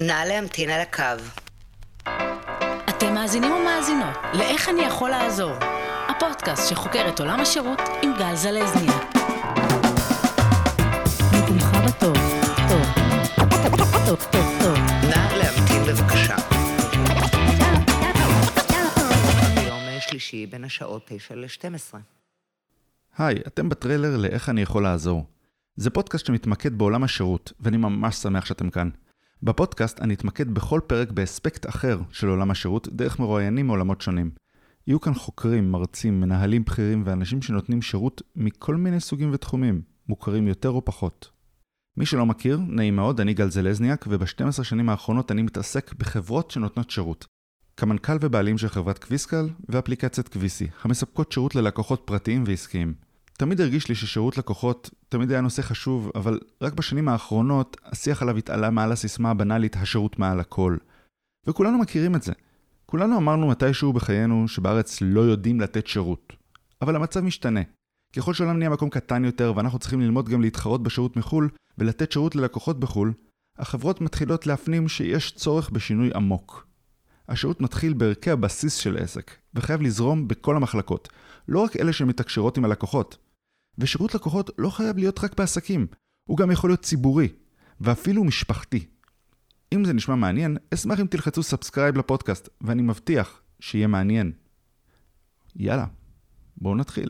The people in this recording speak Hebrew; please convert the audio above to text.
נא להמתין על הקו. אתם מאזינים ומאזינות ל"איך אני יכול לעזור", הפודקאסט שחוקר את עולם השירות עם גל זלזניה. מקומך בטוב, טוב, טוב, טוב, טוב. נא להמתין בבקשה. יום שלישי בין השעות 9 ל-12. היי, אתם בטריילר ל"איך אני יכול לעזור". זה פודקאסט שמתמקד בעולם השירות, ואני ממש שמח שאתם כאן. בפודקאסט אני אתמקד בכל פרק באספקט אחר של עולם השירות, דרך מרואיינים מעולמות שונים. יהיו כאן חוקרים, מרצים, מנהלים בכירים ואנשים שנותנים שירות מכל מיני סוגים ותחומים, מוכרים יותר או פחות. מי שלא מכיר, נעים מאוד, אני גל זלזניאק, וב-12 שנים האחרונות אני מתעסק בחברות שנותנות שירות. כמנכ"ל ובעלים של חברת קוויסקל ואפליקציית קוויסי, המספקות שירות ללקוחות פרטיים ועסקיים. תמיד הרגיש לי ששירות לקוחות תמיד היה נושא חשוב, אבל רק בשנים האחרונות השיח עליו התעלה מעל הסיסמה הבנאלית השירות מעל הכל. וכולנו מכירים את זה. כולנו אמרנו מתישהו בחיינו שבארץ לא יודעים לתת שירות. אבל המצב משתנה. ככל שהעולם נהיה מקום קטן יותר ואנחנו צריכים ללמוד גם להתחרות בשירות מחו"ל ולתת שירות ללקוחות בחו"ל, החברות מתחילות להפנים שיש צורך בשינוי עמוק. השירות מתחיל בערכי הבסיס של עסק, וחייב לזרום בכל המחלקות, לא רק אלה שמתקשרות עם הלקוחות. ושירות לקוחות לא חייב להיות רק בעסקים, הוא גם יכול להיות ציבורי, ואפילו משפחתי. אם זה נשמע מעניין, אשמח אם תלחצו subscribe לפודקאסט, ואני מבטיח שיהיה מעניין. יאללה, בואו נתחיל.